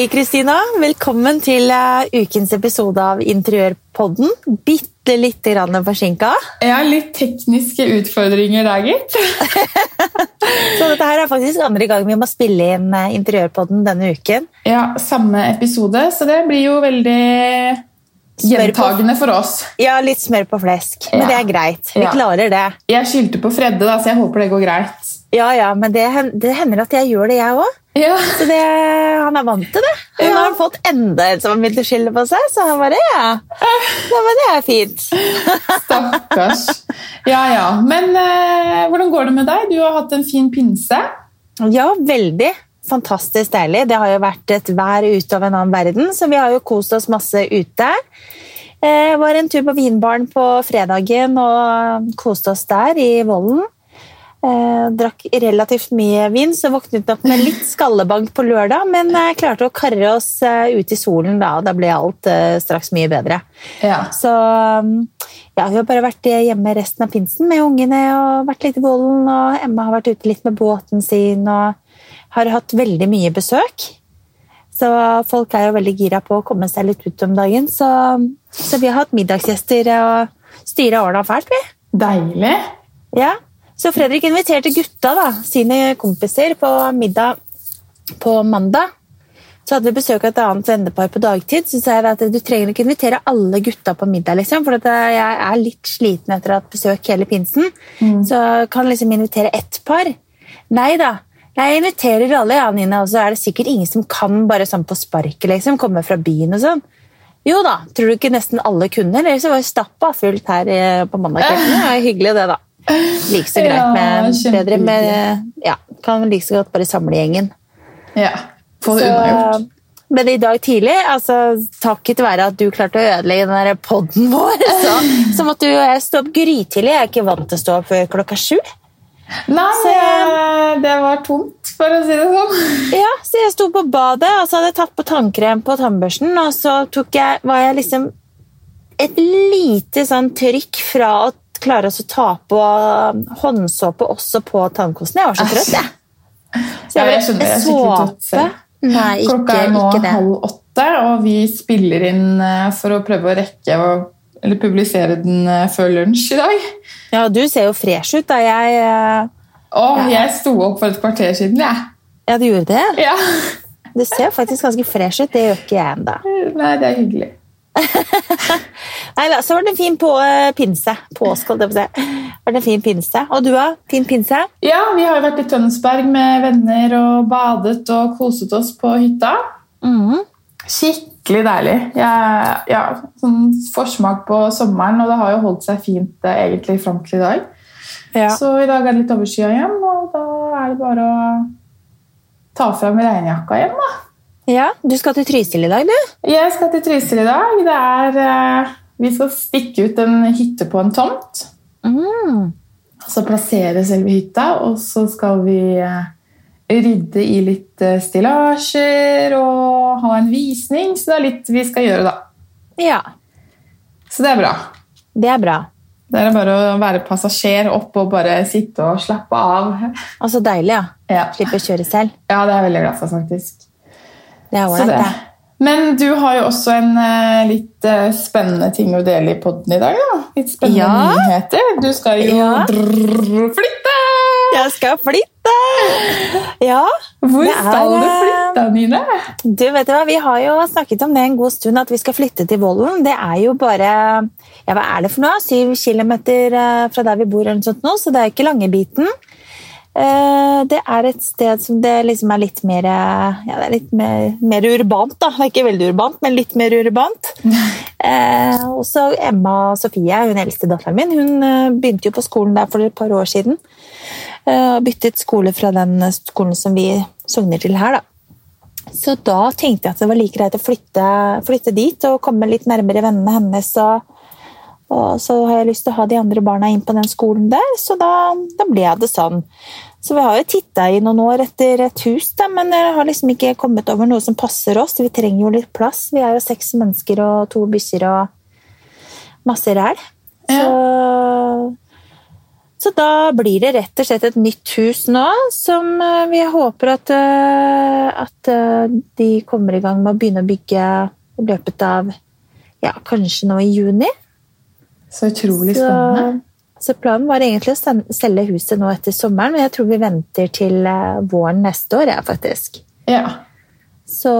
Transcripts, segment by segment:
Endelig, Kristina. Velkommen til uh, ukens episode av Interiørpodden. Bitte lite grann forsinka. Ja, litt tekniske utfordringer der, gitt. Så dette her er faktisk andre gang vi må spille inn uh, Interiørpodden denne uken. Ja, samme episode, så det blir jo veldig gjentagende for oss. Ja, litt smør på flesk. Men Ja. det er greit. Vi Ja. klarer det. Jeg skyldte på Fredde, da, så jeg håper det går greit. Ja, ja, men det, det hender at jeg gjør det, jeg òg. Ja. Så det, han er vant til det. Og nå har han fått enda en som har begynt å skylde på seg, så han bare ja. ja men det er fint. Stakkars. Ja, ja. Men eh, hvordan går det med deg? Du har hatt en fin pinse. Ja, veldig. Fantastisk deilig. Det har jo vært et vær ute av en annen verden, så vi har jo kost oss masse ute. Eh, var en tur på Vinbaren på fredagen og koste oss der i Vollen. Eh, drakk relativt mye vin, så våknet opp med litt skallebank på lørdag, men eh, klarte å karre oss eh, ut i solen da, og da ble alt eh, straks mye bedre. Ja. Så um, ja, vi har bare vært hjemme resten av pinsen med ungene og vært litt i bollen og Emma har vært ute litt med båten sin og har hatt veldig mye besøk. Så folk er jo veldig gira på å komme seg litt ut om dagen, så, så vi har hatt middagsgjester og styra åla fælt, vi. Deilig. Ja. Så Fredrik inviterte gutta, da, sine kompiser, på middag på mandag. Så hadde vi besøk av et annet vennepar på dagtid. Så sa jeg at du trenger ikke invitere alle gutta på middag, liksom, for jeg er litt sliten etter å ha hatt besøk hele pinsen. Så kan liksom invitere ett par. Nei da. Jeg inviterer alle, ja, Nina, og så er det sikkert ingen som kan bare sånn på sparket, liksom, komme fra byen og sånn. Jo da, tror du ikke nesten alle kunne? Eller så var det stappa fullt her eh, på mandag kveld. Det var hyggelig, det, da. Like så greit Ja, med bedre med. Ja, kan like så godt bare samle gjengen. Ja. Få det unnagjort. men i dag tidlig, altså, takket være at du klarte å ødelegge den der podden vår, så, så måtte jo jeg stå opp grytidlig. Jeg er ikke vant til å stå opp før klokka sju. Nei, Så- eh, det var tomt, for å si det sånn. Ja, så jeg sto på badet og så hadde jeg tatt på tannkrem på tannbørsten, og så tok jeg, var jeg liksom et lite sånn trykk fra å klare å ta på håndsåpe også på tannkosten. Jeg var så trøtt, jeg. Så Ja, jeg skjønner, jeg såpe. Nei, ikke, Klokka er nå ikke det. halv åtte, og vi spiller inn eh, for å prøve å rekke å eller publisere den eh, før lunsj i dag. Ja, du ser jo fresh ut da jeg eh, Å, jeg sto opp for et kvarter siden, jeg. Ja, du gjorde det? Ja. Du ser faktisk ganske fresh ut. Det gjør ikke jeg ennå. Nei, det er hyggelig. Nei da, så var det en fin på, eh, pinse. Påske, holdt jeg på å si. Var det en fin pinse. Og du, da? Fin pinse? Ja, vi har jo vært i Tønsberg med venner og badet og koset oss på hytta. Mm. Skikkelig deilig. Jeg, ja, sånn forsmak på sommeren, og det har jo holdt seg fint eh, egentlig fram til i dag. Ja. Så i dag er det litt overskya igjen, og da er det bare å ta fram regnjakka igjen, da. Ja. Du skal til Trysil i dag, du? Jeg skal til Trysil i dag. Det er, eh, vi skal stikke ut en hytte på en tomt. Mm. Så plassere selve hytta, og så skal vi eh, rydde i litt eh, stillasjer og ha en visning. Så det er litt vi skal gjøre, da. Ja, Så det er bra. det er bra. Det er bare å være passasjer opp og bare sitte og slappe av. Og så deilig, ja. Ja, Slippe å kjøre selv. ja det er jeg veldig glad for, faktisk. Det er ålreit, det. Men du har jo også en eh, litt eh, spennende ting å dele i podden i dag. da. Litt spennende Ja. nyheter. Du skal jo Ja. drrr, flytte! Jeg skal flytte! Ja. Hvor er, skal du eh, flytte, Nine? Du, vet du hva? Vi har jo snakket om det en god stund, at vi skal flytte til Vollen. Det er jo bare ja, hva er det for noe? Syv kilometer fra der vi bor, eller noe sånt nå, så det er ikke langebiten. Eh, Det er et sted som det liksom er litt mer eh, ja, det er litt mer, mer urbant. da. Det er ikke veldig urbant, men litt mer urbant. Eh, og så Emma Sofie, hun eldste datteren min, hun eh, begynte jo på skolen der for et par år siden. Eh, Og byttet skole fra den skolen som vi sogner til her. da. Så da tenkte jeg at det var like greit å flytte, flytte dit og komme litt nærmere vennene hennes. Og, og så har jeg lyst til å ha de andre barna inn på den skolen der, så da, da ble det sånn. Så vi har jo titta i noen år etter et hus, da, men jeg har liksom ikke kommet over noe som passer oss. Vi trenger jo litt plass. Vi er jo seks mennesker og to bikkjer og masse ræl. Så Så da blir det rett og slett et nytt hus nå, som eh, vi håper at, eh, at eh, de kommer i gang med å begynne å bygge i løpet av ja, kanskje nå i juni. Så utrolig spennende. så planen var egentlig å selge huset nå etter sommeren, men jeg tror vi venter til eh, våren neste år, ja, faktisk. Ja. Så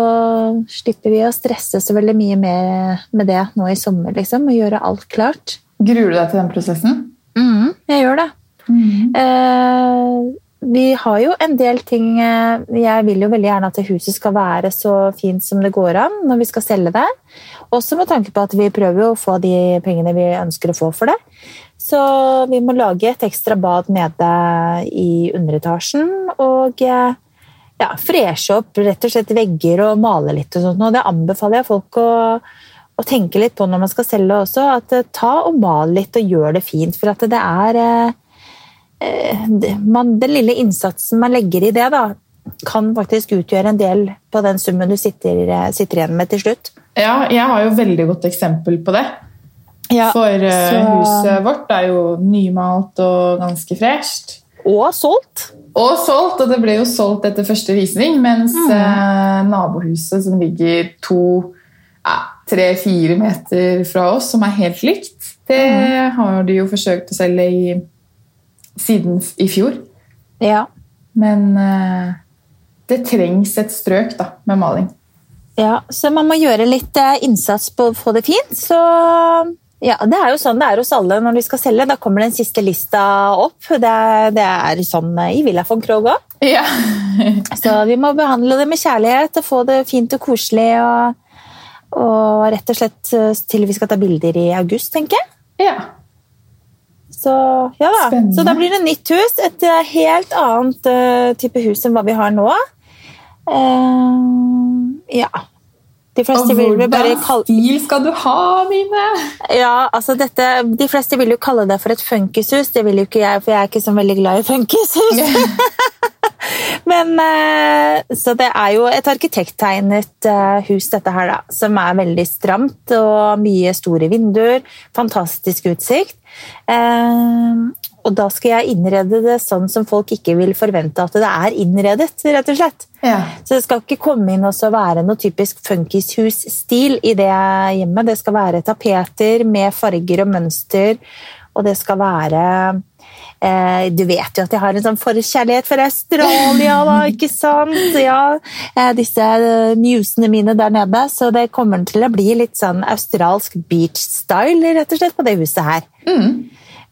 slipper vi å stresse så veldig mye med, med det nå i sommer, liksom, og gjøre alt klart. Gruer du deg til den prosessen? Mm, jeg gjør det. Eh, vi har jo en del ting eh, Jeg vil jo veldig gjerne at huset skal være så fint som det går an når vi skal selge det. Også med tanke på at vi prøver å få de pengene vi ønsker å få for det. Så vi må lage et ekstra bad nede i underetasjen og eh, ja, freshe opp rett og slett vegger og male litt og sånt. Og det anbefaler jeg folk å, å tenke litt på når man skal selge også. At eh, ta og mal litt og gjør det fint. For at det er man, Den lille innsatsen man legger i det, da, kan faktisk utgjøre en del på den summen du sitter, eh, sitter igjen med til slutt. Ja, jeg har jo veldig godt eksempel på det. For eh, så- huset vårt er jo nymalt og ganske fresht. Og solgt. Og solgt, og det ble jo solgt etter første visning, mens Mm. eh, nabohuset som ligger to, ja, tre-fire meter fra oss, som er helt likt, det Mm. har de jo forsøkt å selge i, siden i fjor. Ja. Men eh, det trengs et strøk da, med maling. Ja, så man må gjøre litt eh, innsats på å få det fint. Så ja, det er jo sånn det er hos alle når vi skal selge. Da kommer den siste lista opp. Det, det er sånn eh, i Villa von Krogh òg. Ja. Så vi må behandle det med kjærlighet og få det fint og koselig. Og, og rett og slett eh, til vi skal ta bilder i august, tenker jeg. ja. Så, ja da. Spennende. så da blir det nytt hus. Et eh, helt annet uh, type hus enn hva vi har nå. Uh, ja. De Og fleste vil bare hvordan kalle stil skal du ha, Mine? Ja, altså dette, De fleste vil jo kalle det for et funkishus. Det vil jo ikke jeg, for jeg er ikke så veldig glad i funkishus. Men, eh, så det er jo et arkitekttegnet eh, hus, dette her, da, som er veldig stramt og mye store vinduer. Fantastisk utsikt. Eh, og da skal jeg innrede det sånn som folk ikke vil forvente at det er innredet, rett og slett. Ja. Så det skal ikke komme inn og så være noe typisk funkishus-stil i det hjemmet. Det skal være tapeter med farger og mønster, og det skal være Du vet jo at jeg har en sånn forkjærlighet for Australia, da, ikke sant? Ja, eh, disse eh, musene mine der nede. Så det kommer til å bli litt sånn australsk beach-style, rett og slett, på det huset her.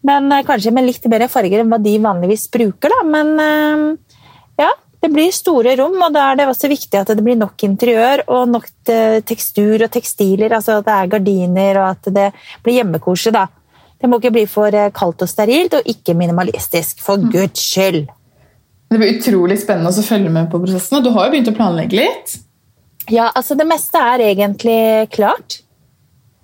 Men eh, kanskje med litt mer farger enn hva de vanligvis bruker, da. Men eh, ja, det blir store rom, og da er det også viktig at det blir nok interiør og nok eh, tekstur og tekstiler. Altså at det er gardiner, og at det blir hjemmekoselig. Det må ikke bli for eh, kaldt og sterilt, og ikke minimalistisk. For guds skyld! Det blir utrolig spennende å følge med på prosessene. Du har jo begynt å planlegge litt. Ja, altså det meste er egentlig klart.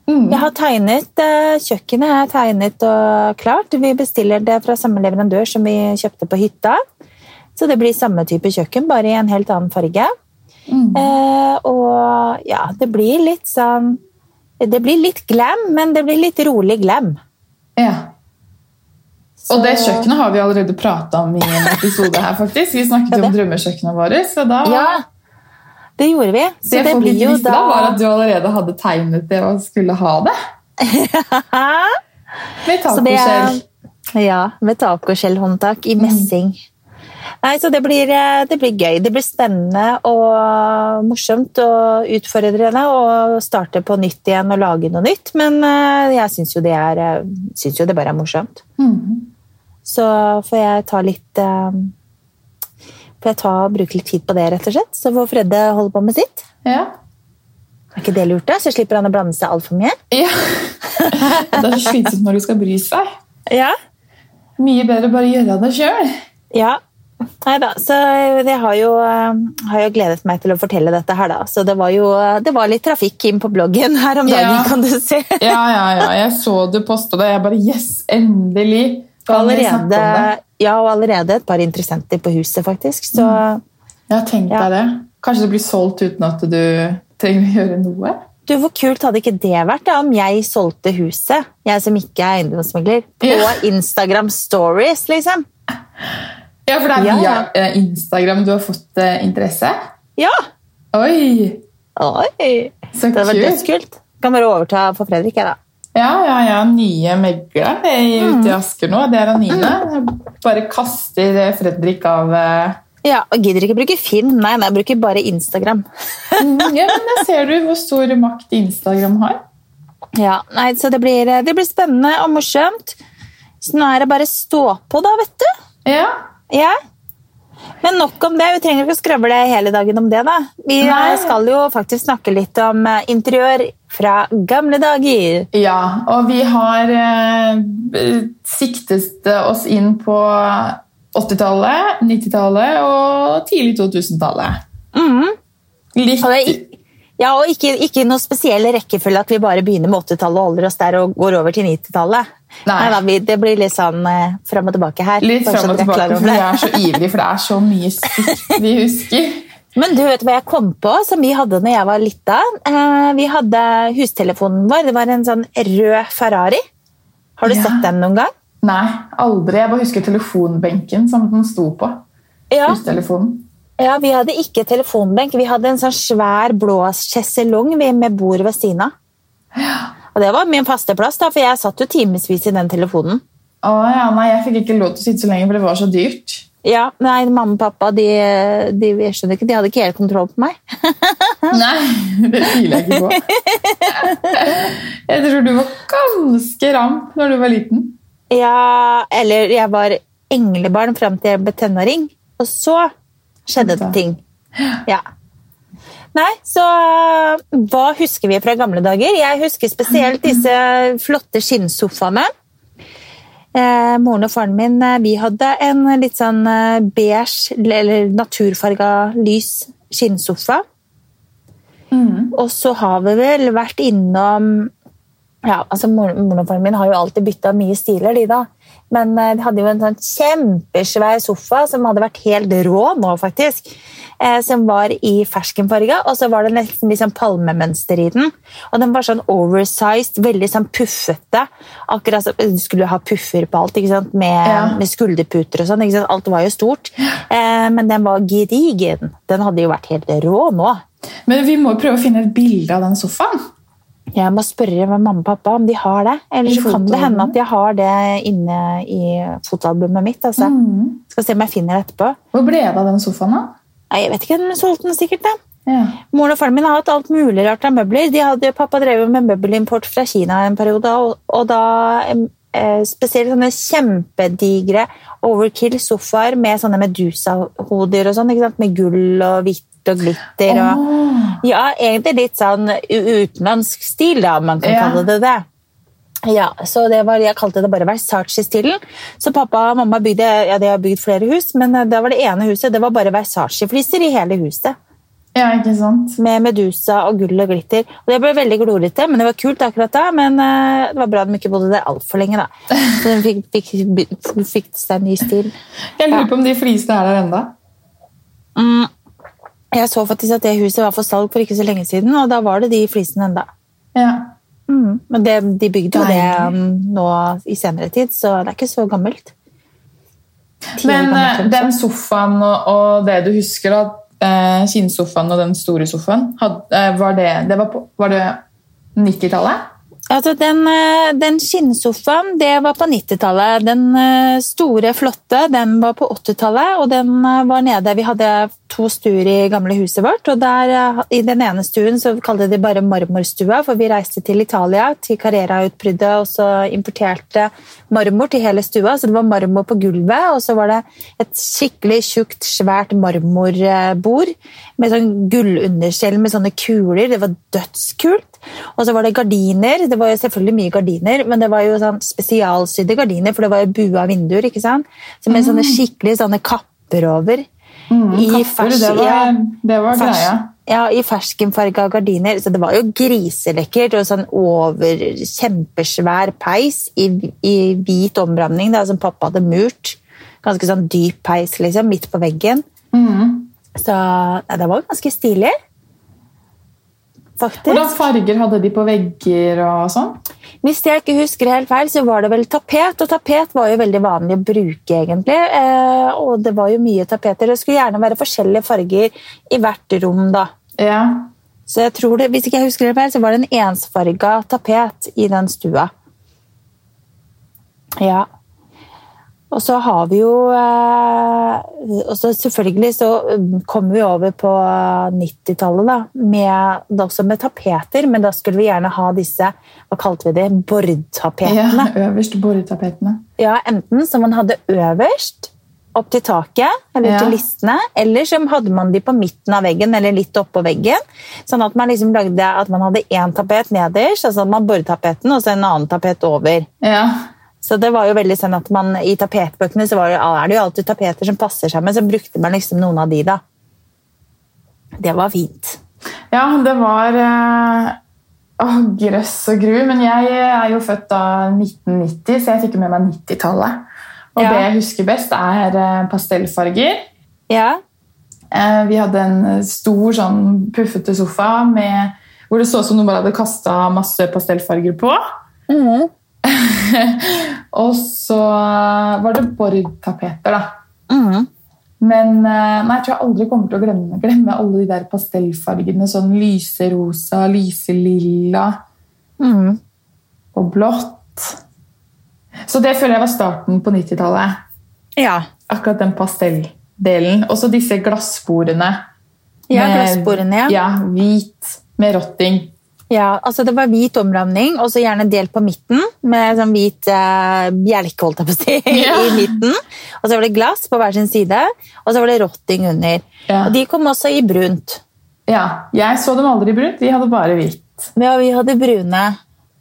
Jeg har tegnet eh, kjøkkenet er tegnet og klart. Vi bestiller det fra samme leverandør som vi kjøpte på hytta. Så det blir samme type kjøkken, bare i en helt annen farge. Eh, og ja, det blir litt sånn Det blir litt glam, men det blir litt rolig glam. Ja. Så- Og det kjøkkenet har vi allerede prata om i en episode her, faktisk. Vi snakket jo om drømmekjøkkenet vårt. Så da Ja, det gjorde vi. Så Det det, folk blir ikke visste da, var at du allerede hadde tegnet det og skulle ha det. Med tacoskjell. Ja, med tacoskjellhåndtak i messing. Nei, så det blir, eh, det blir gøy. Det blir spennende og morsomt og utfordrende å starte på nytt igjen og lage noe nytt. Men eh, jeg syns jo, det eh, jo det bare er morsomt. Mm. Så får jeg ta litt Får jeg ta og bruke litt tid på det, rett og slett. Så får Fredde holde på med sitt. Ja. Er ikke det lurt, da? Så slipper han å blande seg altfor mye. ja. Det er så slitsomt når du skal bry seg. Ja. Mye bedre bare gjøre det sjøl. Ja. Nei da, så jeg har jo, eh, har jo gledet meg til å fortelle dette her, da. Så det var jo det var litt trafikk inn på bloggen her om dagen, Ja. kan du se. Ja, ja, ja. Jeg så du posta det. Jeg bare Yes, endelig! Kan allerede, snakke om det? ja, og allerede et par interessenter på huset, faktisk. Så Ja, tenk Ja. deg det. Kanskje det blir solgt uten at du trenger å gjøre noe? Du, Hvor kult hadde ikke det vært da, om jeg solgte huset, jeg som ikke er eiendomsmegler, på Ja. Instagram Stories, liksom? Ja, for det er via ja. eh, Instagram du har fått eh, interesse? Ja! Oi, Oi! så Det var kult. dødskult. Kan bare overta for Fredrik, jeg, da. Ja, ja, ja. Nye megleren er ute Mm. i Asker nå. Det er Anine. Jeg Bare kaster Fredrik av eh, Ja, og Gidder ikke bruke Finn. Nei, nei, jeg bruker bare Instagram. Ja, men der ser du hvor stor makt Instagram har. Ja, nei, Så det blir, det blir spennende og morsomt. Så nå er det bare stå på, da, vet du. Ja. Ja. Men nok om det. Vi trenger ikke å skravle hele dagen om det. da. Vi eh, Nei. skal jo faktisk snakke litt om eh, interiør fra gamle dager. ja, og vi har eh, siktet oss inn på 80-tallet, 90-tallet og tidlig 2000-tallet. Mm. Litt Og Ja, og ikke, ikke noe spesiell rekkefølge at vi bare begynner med 80-tallet og holder oss der og går over til 90-tallet. Nei. da, Det blir litt sånn eh, fram og tilbake her. Litt fram og tilbake, for det. vi er så ivrige, for det er så mye stygt vi husker. Men du vet hva jeg kom på som vi hadde når jeg var lita? Eh, vi hadde hustelefonen vår. Det var en sånn rød Ferrari. Har du Ja. sett den noen gang? Nei, aldri. Jeg bare husker telefonbenken som den sto på. Ja. Hustelefonen. ja, vi hadde ikke telefonbenk. Vi hadde en sånn svær blå sjeselong med bord ved siden av. Og det var min faste plass, da, for jeg satt jo timevis i den telefonen. Å, ja, nei, jeg fikk ikke lov til å sitte så lenge, for det var så dyrt. Ja, nei, Mamma og pappa de, de, jeg skjønner ikke, de hadde ikke helt kontroll på meg. Nei, det tviler jeg ikke på. Jeg tror du var ganske ram når du var liten. Ja, eller jeg var englebarn fram til jeg ble tenåring. Og så skjedde det ting. Ja. Nei, så hva husker vi fra gamle dager? Jeg husker spesielt disse flotte skinnsofaene. Eh, moren og faren min eh, vi hadde en litt sånn eh, beige eller naturfarga lys skinnsofa. Og så har vi vel vært innom ja, altså moren og faren min har jo alltid bytta mye stiler, de da. Men vi hadde jo en sånn kjempesvær sofa som hadde vært helt rå nå, faktisk. Eh, som var i ferskenfarga, og så var det nesten sånn palmemønster i den. Og den var sånn oversized, veldig sånn puffete. Akkurat som Du skulle ha puffer på alt, ikke sant? Med, Ja. med skulderputer og sånn. ikke sant? Alt var jo stort. Eh, men den var gedigen. Den hadde jo vært helt rå nå. Men vi må prøve å finne et bilde av den sofaen. Jeg må spørre mamma og pappa om de har det. Eller så kan det hende at jeg har det inne i fotoalbumet mitt. Altså. Skal se om jeg finner det etterpå. Hvor ble det av den sofaen, da? Nei, jeg vet ikke, den solgte den sikkert. det. Ja. Moren og faren min har hatt alt mulig rart av møbler. De hadde, pappa drev med møbelimport fra Kina en periode, og, og da eh, spesielt sånne kjempedigre overkill-sofaer med sånne medusa-hoder og sånn, med gull og hvitt og glitter. og... oh. Ja, egentlig litt sånn utenlandsk stil, da, om man kan Ja. kalle det det. Ja, så det var, Jeg kalte det bare Versace-stilen. Så pappa og mamma bygde ja, de har bygd flere hus, men eh, det var det ene huset, det var bare Versace-fliser i hele huset. Ja, ikke sant? Med Medusa og gull og glitter. Og Det ble veldig glorete, men det var kult akkurat da. Men eh, det var bra de ikke bodde der altfor lenge. da. Så de fikk, fikk, fikk seg en ny stil. Jeg lurer på om de flisene er der enda. Mm. Jeg så faktisk at det huset var for salg for ikke så lenge siden, og da var det de flisene enda. Ja. Mm. Men det, de bygde jo det um, nå i senere tid, så det er ikke så gammelt. Men gammelt, eh, den sofaen og, og det du husker, da, eh, kinnsofaen og den store sofaen, had, eh, var det, det var, på, var det 90-tallet? Altså, den, eh, den skinnsofaen, det var på 90-tallet. Den eh, store, flotte, den var på 80-tallet, og den eh, var nede. Vi hadde to stuer i gamle huset vårt, og der, i den ene stuen så kalte de bare marmorstua, for vi reiste til Italia, til Carrera-utbruddet, og så importerte marmor til hele stua, så det var marmor på gulvet, og så var det et skikkelig tjukt, svært marmorbord med sånn gullunderskjell med sånne kuler. Det var dødskult. Og så var det gardiner. Det var jo selvfølgelig mye gardiner, men det var jo sånn spesialsydde gardiner, for det var jo bua vinduer, ikke sant? Så med sånne skikkelig sånne kapper over. I Kapper, fers- det var, ja, det var fers- greia. Ja, i ferskenfarga gardiner. Så det var jo griselekkert og sånn over kjempesvær peis i, i hvit ombramning da, som pappa hadde murt. Ganske sånn dyp peis liksom, midt på veggen. Mm. Så ja, det var ganske stilig. Faktisk. Hvordan farger hadde de på vegger og sånn? Hvis jeg ikke husker helt feil, så var det vel tapet. Og tapet var jo veldig vanlig å bruke, egentlig. Eh, og det var jo mye tapeter. Det skulle gjerne være forskjellige farger i hvert rom, da. Ja. Så jeg tror det, hvis ikke jeg husker helt feil, så var det en ensfarga tapet i den stua. Ja. Og så har vi jo eh, og så Selvfølgelig så kom kommer vi over på 90-tallet, da, med, også med tapeter, men da skulle vi gjerne ha disse hva kalte vi det, ja øverst bordtapetene. Ja, Enten som man hadde øverst, opp til taket, eller Ja. til listene, eller så hadde man de på midten av veggen, eller litt oppå veggen. Sånn at man liksom lagde at man hadde én tapet nederst, altså man bordtapeten, og så en annen tapet over. Ja. Så det var jo veldig sånn at man I tapetbøkene så var det, er det jo alltid tapeter som passer sammen, så brukte man liksom noen av de, da. Det var fint. Ja, det var eh, Åh, grøss og gru. Men jeg er jo født da 1990, så jeg fikk med meg 90-tallet. Og Ja. det jeg husker best, er eh, pastellfarger. Ja. Eh, Vi hadde en stor, sånn puffete sofa med, hvor det så ut som noen bare hadde kasta masse pastellfarger på. Mhm. Og så var det Borg-tapeter, da. Mm. Men eh, nei, jeg tror jeg aldri kommer til å glemme, glemme alle de der pastellfargene. Sånn lyserosa, lyselilla mm. og blått. Så det føler jeg var starten på 90-tallet. ja. Akkurat den pastelldelen. Og så disse glassbordene. Ja, glassbordene, ja. ja. Hvit med rotting. Ja, altså Det var hvit omramning, og så gjerne delt på midten med sånn hvit eh, bjelke holdt jeg på å si, Ja. i midten. Og så var det glass på hver sin side, og så var det rotting under. Ja. Og De kom også i brunt. Ja, Jeg så dem aldri i brunt, de hadde bare hvitt. Ja, vi hadde brune.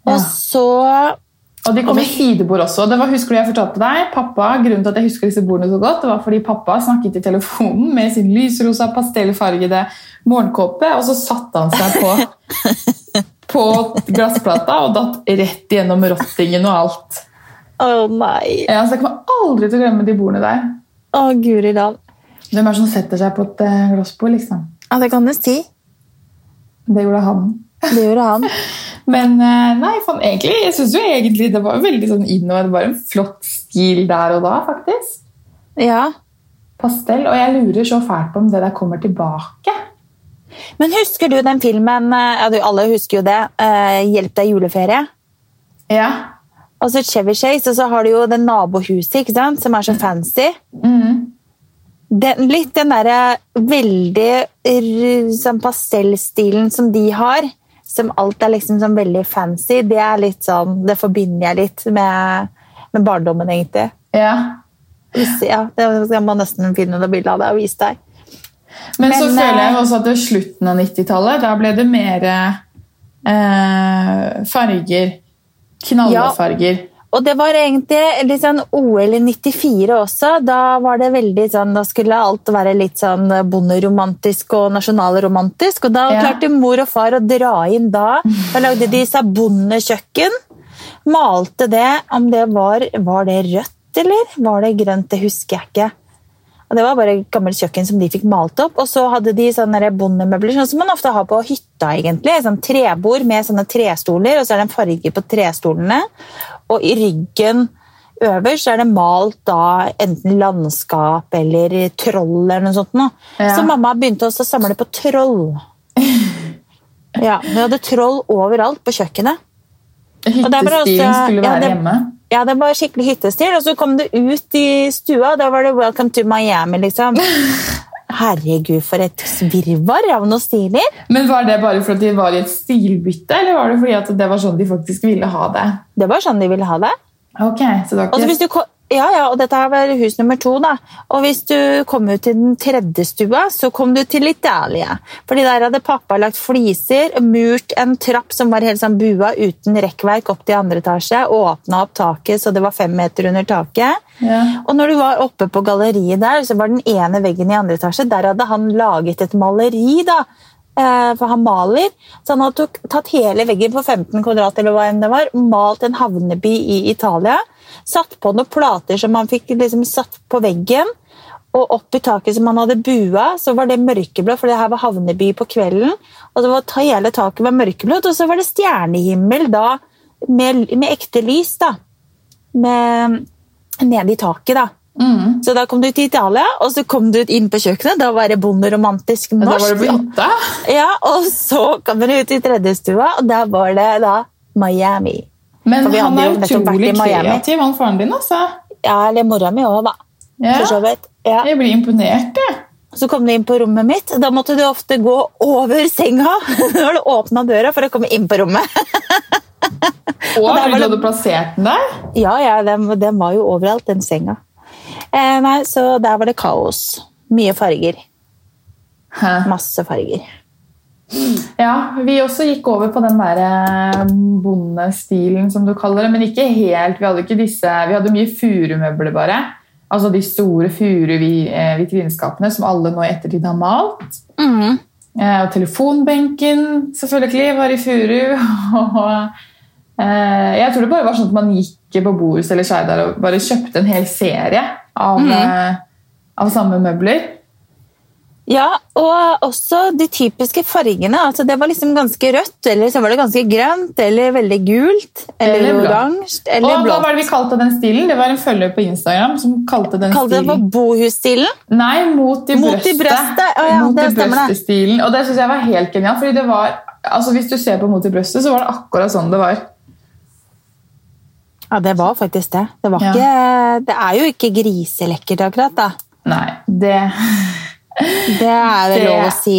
Ja. Og så Og de kom i sidebord også. Det var, husker du jeg fortalte deg? Pappa, Grunnen til at jeg husker disse bordene så godt, det var fordi pappa snakket i telefonen med sin lysrosa, pastellfargede morgenkåpe, og så satte han seg på, på glassplata og datt rett gjennom rottingen og alt. Å nei! Ja, så Jeg kommer aldri til å glemme de bordene der. Å, guri land. Hvem er det som setter seg på et eh, glassbord? liksom? Ja, det kan du si. Det gjorde han. Det gjorde han. Men eh, nei, faen, egentlig, jeg synes jo egentlig det var veldig sånn innover. Det var en flott stil der og da, faktisk. Ja. Pastell. Og jeg lurer så fælt på om det der kommer tilbake. Men husker du den filmen eh, ja, du, Alle husker jo det. Uh, 'Hjelp deg juleferie'? Ja. Og så Chevy Chase, og så har du jo det nabohuset ikke sant? som er så fancy. Mm. Den, litt den derre veldig sånn pastellstilen som de har, som alt er liksom sånn veldig fancy, det er litt sånn, det forbinder jeg litt med, med barndommen, egentlig. ja. Ja, det skal man nesten finne noe bilde av det og vise deg. Men, så Men, føler jeg eh, også at det slutten av 90-tallet, da ble det mer eh, farger. Knallfarger. Og det var egentlig litt sånn OL i 94 også. Da var det veldig sånn, da skulle alt være litt sånn bonderomantisk og nasjonalromantisk. Og da Ja. klarte mor og far å dra inn da. Da lagde de seg bondekjøkken. Malte det, om det var Var det rødt, eller var det grønt? Det husker jeg ikke. Og Det var bare et gammelt kjøkken som de fikk malt opp. Og så hadde de sånne bondemøbler, sånn som man ofte har på hytta. egentlig. Sånn trebord med sånne trestoler, og så er det en farge på trestolene. Og i ryggen øverst er det malt da enten landskap eller troll eller noe sånt. Nå. Ja. Så mamma begynte også å samle på troll. Ja, Vi hadde troll overalt på kjøkkenet. Hyttestilen også- skulle ja, være det- hjemme. Ja, det var skikkelig hyttestil, og så kom du ut i stua, da var det 'Welcome to Miami', liksom. Herregud, for et virvar av noen stiler. Men Var det bare fordi de var i et stilbytte, eller var det fordi at det var sånn de faktisk ville ha det? Det var sånn de ville ha det. Ok, så det var Og ikke... ja, ja, og dette var hus nummer to, da. Og hvis du kom ut til den tredje stua, så kom du til Italia. Fordi der hadde pappa lagt fliser, murt en trapp som var helt sånn bua uten rekkverk opp til andre etasje, åpna opp taket så det var fem meter under taket. Ja. Og når du var oppe på galleriet der, så var den ene veggen i andre etasje, der hadde han laget et maleri, da. Eh, For han maler. Så han hadde tatt hele veggen på 15 kvadrat, eller hva enn det var, malt en havneby i Italia. Satt på noen plater som han fikk liksom satt på veggen. Og opp i taket som man hadde bua, så var det mørkeblått, for det her var havneby på kvelden. Og det var, hele taket var mørkeblått, og så var det stjernehimmel da, med, med ekte lys. da. Med, nede i taket, da. Mm. Så da kom du til Italia, og så kom du inn på kjøkkenet. Da var det bonderomantisk Da norsk. var det. Ja, Og så kom du ut i tredjestua, og da var det da Miami. Men han er utrolig kreativ, han faren din. altså. Ja, eller mora mi òg, da. Ja. For så vidt. Ja. Jeg blir imponert. jeg. Så kom du inn på rommet mitt. Da måtte du ofte gå over senga når du åpna døra for å komme inn på rommet. Og fordi du hadde plassert den der. Ja, ja, den, den var jo overalt, den senga. Eh, nei, Så der var det kaos. Mye farger. Hæ. Masse farger. Ja, vi også gikk over på den der eh, bondestilen, som du kaller det. Men ikke helt. Vi hadde ikke disse, vi hadde mye furumøbler, bare. Altså de store furu-vitrinskapene som alle nå i ettertid har malt. Mm. Eh, Og telefonbenken selvfølgelig var i furu. Og eh, jeg tror det bare var sånn at man gikk på Bohus eller Skeidar og bare kjøpte en hel serie av, mm. av samme møbler. Ja, og også de typiske fargene. altså Det var liksom ganske rødt, eller så var det ganske grønt, eller veldig gult, eller, Eller oransje, Og blått. hva var det vi kalte den stilen? Det var en følger på Instagram som kalte den Kalte det for stilen bohusstilen. Nei, mot i Mot i brøstet. brøstet, å ja, mot det i brøstet-stilen. Og det synes jeg var helt genialt. fordi det var, altså Hvis du ser på Mot i brøstet, så var det akkurat sånn det var. Ja, det var faktisk det. Det, var Ja. ikke, det er jo ikke griselekkert, akkurat. da. Nei, det Det er det, Det- lov å si.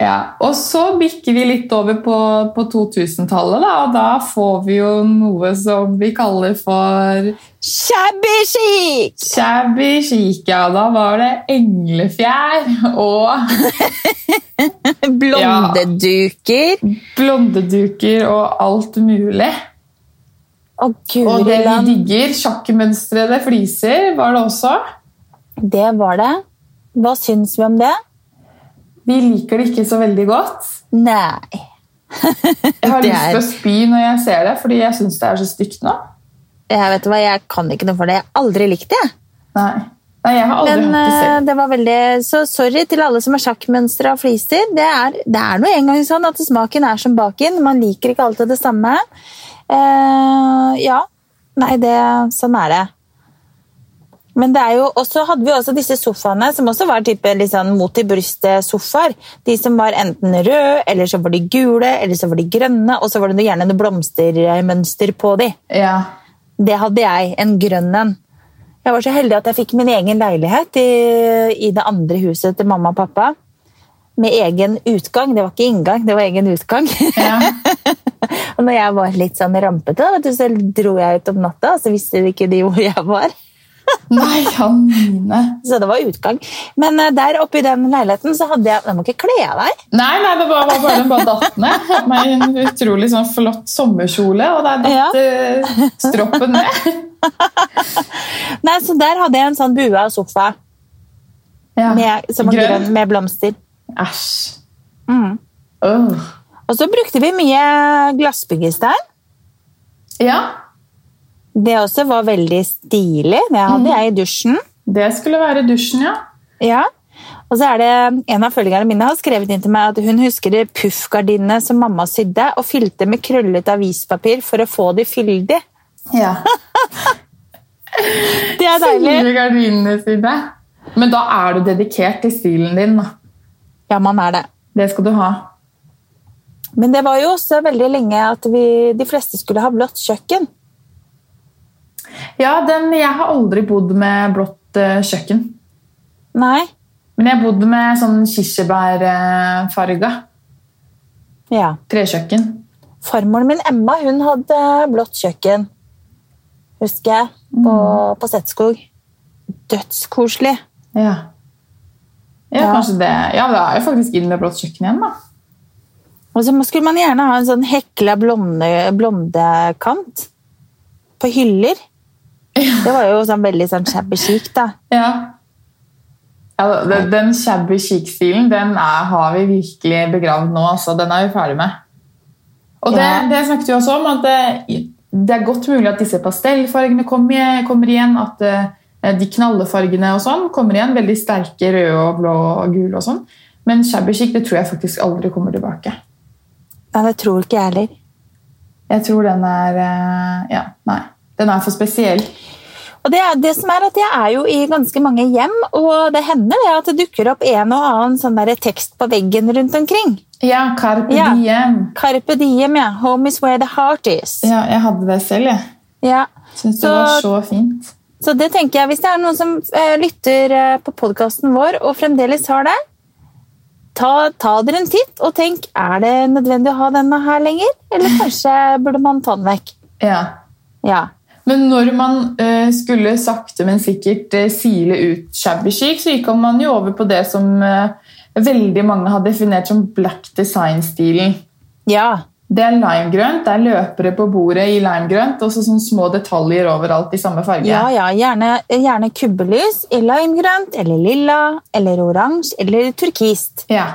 Ja, Og så bikker vi litt over på, på 2000-tallet, da, og da får vi jo noe som vi kaller for Shabby chic! shabby chic. Ja, da var det englefjær og Blondeduker. blondeduker og alt mulig. Å, Og det vi digger, sjakkmønstrede fliser, var det også. Det var det. Hva syns vi om det? Vi liker det ikke så veldig godt. Nei. Jeg har lyst til å spy når jeg ser det, fordi jeg syns det er så stygt nå. Jeg vet hva, jeg kan ikke noe for det. Jeg har aldri likt det. Nei, Nei jeg har aldri Men hatt det eh, selv. det var veldig Så sorry til alle som har sjakkmønstre og fliser. Det er, det er noe en gang sånn at smaken er som baken. Man liker ikke alltid det samme. Uh, ja. Nei, det, sånn er det. Men det er jo, og så hadde vi også disse sofaene, som også var type sånn mot i brystet-sofaer. De som var enten røde, eller så var de gule, eller så var de grønne, og så var det gjerne noe blomstermønster på de. Ja. Det hadde jeg, en grønn en. Jeg var så heldig at jeg fikk min egen leilighet i, i det andre huset til mamma og pappa. Med egen utgang. Det var ikke inngang, det var egen utgang. ja. og når jeg var litt sånn rampete, så dro jeg ut om natta, og så visste de ikke de hvor jeg var. Nei, Janine. Så det var utgang. Men eh, der oppe i den leiligheten så hadde jeg Jeg må ikke kle av deg. Nei, nei, det var var bare den bare datt ned. Hadde meg en utrolig sånn flott sommerkjole, og der datt ja. stroppen ned. Nei, Så der hadde jeg en sånn bua sofa Ja. med, som var grønn med blomster. Æsj. Mm. Åh. Og så brukte vi mye glassbyggestein. Ja, Det også var veldig stilig. Det hadde jeg i dusjen. det skulle være dusjen, ja. Ja. Og så er det En av følgerne mine har skrevet inn til meg at hun husker puffgardinene som mamma sydde, og fylte med krøllet avispapir for å få de fyldig. Ja. Det er deilig. Sydde gardinene sine. Men da er du dedikert til stilen din. da. Ja, man er det. Det skal du ha. Men det var jo også veldig lenge at vi, de fleste skulle ha blått kjøkken. Ja, den, Jeg har aldri bodd med blått uh, kjøkken. Nei. Men jeg har bodd med sånn kirsebærfarga Ja. trekjøkken. Farmoren min Emma hun hadde blått kjøkken, husker jeg, på, på Setskog. Dødskoselig. Ja. Ja, Ja. kanskje det. Ja, det er jo faktisk inn med blått kjøkken igjen, da. Og så skulle man gjerne ha en sånn hekla blonde, blondekant på hyller. Det var jo sånn veldig sånn shabby chic, da. Ja. ja den, den shabby chic-stilen den er, har vi virkelig begravd nå. Altså. Den er vi ferdig med. Og det, Ja. det snakket vi også om, at det, det er godt mulig at disse pastellfargene kommer, kommer igjen. At eh, eh, de knallefargene og sånn kommer igjen. Veldig sterke røde og blå og gule og sånn. Men shabby chic det tror jeg faktisk aldri kommer tilbake. Nei, det tror ikke jeg heller. Jeg tror den er eh, Ja, nei. Den er for spesiell. Og det, det som er at Jeg er jo i ganske mange hjem, og det hender det at det dukker opp en og annen sånn der tekst på veggen rundt omkring. Ja, Carpe Ja. Diem. Carpe diem, ja. Home is where the heart is. Ja, jeg hadde det selv, jeg. Ja. Syns det Så- var så fint. Så det tenker jeg, hvis det er noen som eh, lytter eh, på podkasten vår og fremdeles har det, ta, ta dere en titt og tenk er det nødvendig å ha denne her lenger, eller kanskje burde man ta den vekk. Ja. Ja. Men når man eh, skulle sakte, men sikkert eh, sile ut shabby chic, så gikk man jo over på det som eh, veldig mange har definert som black design-stilen. ja. Det er limegrønt, det er løpere på bordet i limegrønt, og så sånne små detaljer overalt i samme farge. Ja, ja, gjerne, gjerne kubbelys i limegrønt, eller lilla, eller oransje, eller turkist. Ja.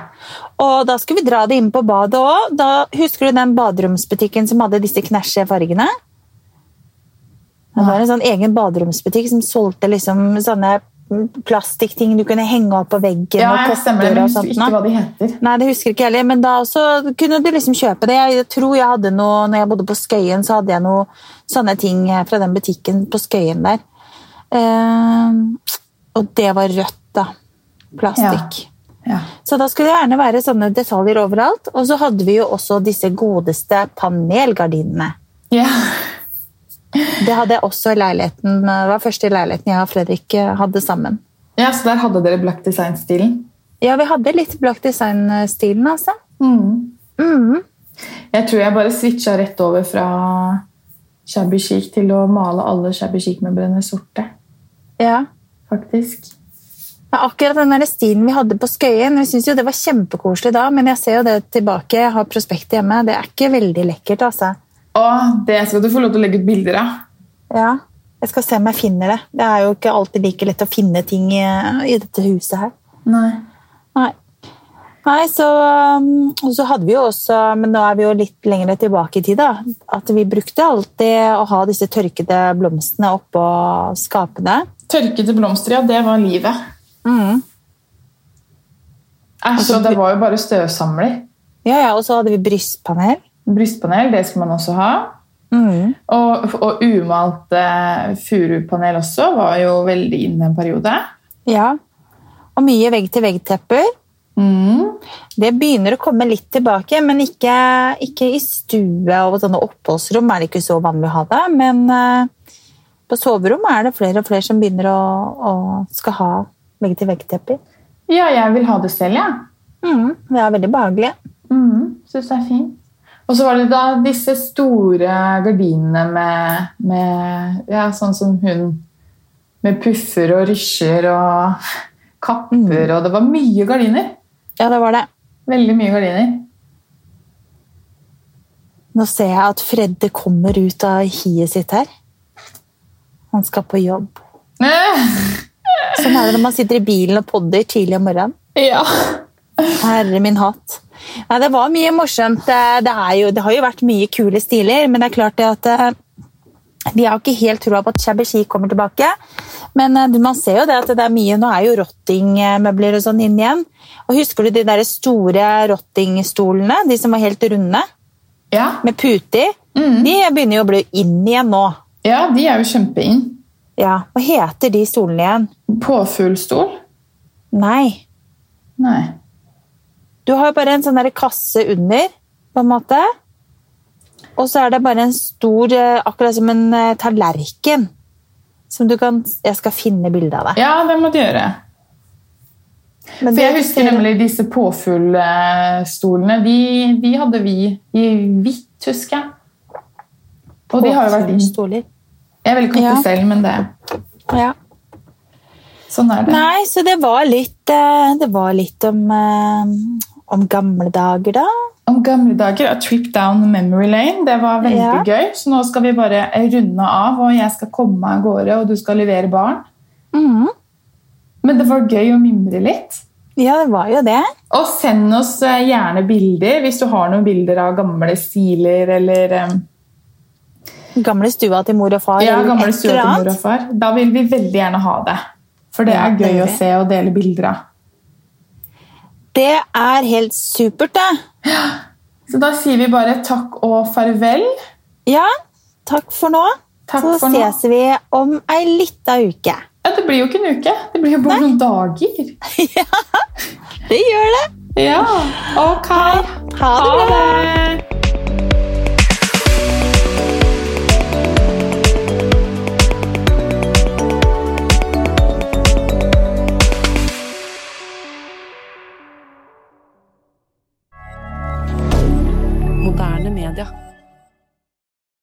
Og da skulle vi dra det inn på badet òg. Husker du den baderomsbutikken som hadde disse knæsje fargene? Det var en sånn egen baderomsbutikk som solgte liksom sånne plastikkting du kunne henge opp på veggen. Ja, og jeg stemmer men jeg husker ikke hva de heter. Nei, det husker ikke heller, men da også kunne du liksom kjøpe det. Jeg tror jeg hadde noe, når jeg bodde på Skøyen, så hadde jeg noe sånne ting fra den butikken på Skøyen der. Uh, og det var rødt, da. Plastikk. Ja. Så da skulle det gjerne være sånne detaljer overalt. Og så hadde vi jo også disse godeste panelgardinene. Ja. Det hadde jeg også i leiligheten. Det var første leiligheten jeg og Fredrik eh, hadde sammen. ja, så der hadde dere black design-stilen. Ja, vi hadde litt black design-stilen, altså. Mhm. Jeg tror jeg bare switcha rett over fra shabby chic til å male alle shabby chic-møblene sorte. Ja. Faktisk. Ja, akkurat den der stilen vi hadde på Skøyen, jeg synes jo det var kjempekoselig da, men jeg ser jo det tilbake, jeg har prospektet hjemme, det er ikke veldig lekkert, altså. Og det skal du få lov til å legge ut bilder av. Ja, jeg skal se om jeg finner det. Det er jo ikke alltid like lett å finne ting i, i dette huset her. Nei. Nei. Nei, så, um, og så hadde vi jo også, men nå er vi jo litt lenger tilbake i tid, da, at vi brukte alltid å ha disse tørkede blomstene oppå skapene. Tørkede blomster, ja, det var livet. Mm. Æsj, Altså, det var jo bare støvsamler. Ja, ja, og så hadde vi brystpanel. Brystpanel, det skulle man også ha. Mm. Og, og umalt uh, furupanel også var jo veldig inne en periode. Ja, og mye vegg-til-vegg-tepper. Mm. Det begynner å komme litt tilbake, men ikke, ikke i stue og sånne oppholdsrom er det ikke så vanlig å ha det. Men uh, på soverom er det flere og flere som begynner å, å skal ha vegg-til-vegg-tepper. Ja, jeg vil ha det selv, jeg. Ja. Mm, det er veldig behagelig. Mm, Syns det er fint. Og så var det da disse store gardinene med, med ja, sånn som hun Med puffer og rysjer og kapper, og det var mye gardiner. Ja, det var det. Veldig mye gardiner. Nå ser jeg at Fredde kommer ut av hiet sitt her. Han skal på jobb. Sånn er det når man sitter i bilen og podder tidlig om morgenen. Ja. Herre min hatt. Nei, det var mye morsomt. Det, det, er jo, det har jo vært mye kule stiler, men det er klart det at eh, vi har ikke helt troa på at shabby chic kommer tilbake. Men eh, man ser jo det at det er mye Nå er jo rottingmøbler og sånn inn igjen. Og Husker du de der store rottingstolene? De som var helt runde? Ja. Med puter? De begynner jo å bli inn igjen nå. ja, de er jo kjempeinn. Ja, Hva heter de stolene igjen? Påfuglstol? Nei. Nei. Du har jo bare en sånn kasse under, på en måte. Og så er det bare en stor, eh, akkurat som en eh, tallerken. Som du kan Jeg skal finne bilde av det. Ja, det må du gjøre. Men For jeg husker nemlig disse påfuglstolene. De, de hadde vi i hvitt, husker jeg. Og de har jo vært inn. Jeg Jeg veldig ikke Ja. selv, men det, Ja. sånn er det. Nei, så det var litt eh, Det var litt om, om gamle dager, da. Om gamle dager, A Trip Down Memory Lane. Det var veldig Ja. gøy. Så nå skal vi bare runde av, og jeg skal komme meg av gårde, og du skal levere barn. Mm. Men det var gøy å mimre litt. Ja, det var jo det. Og send oss eh, gjerne bilder hvis du har noen bilder av gamle stiler eller eh, Gamle stua til mor og far. Ja, gamle stua til mor og far. Da vil vi veldig gjerne ha det. For det Ja, er gøy det. å se og dele bilder av. Det er helt supert, det. Så da sier vi bare takk og farvel. Ja, takk for nå. Takk Så for nå. ses vi om ei lita uke. Ja, Det blir jo ikke en uke, det blir jo bare noen dager. Det gjør det. Ja, ok. Ha. Ha det.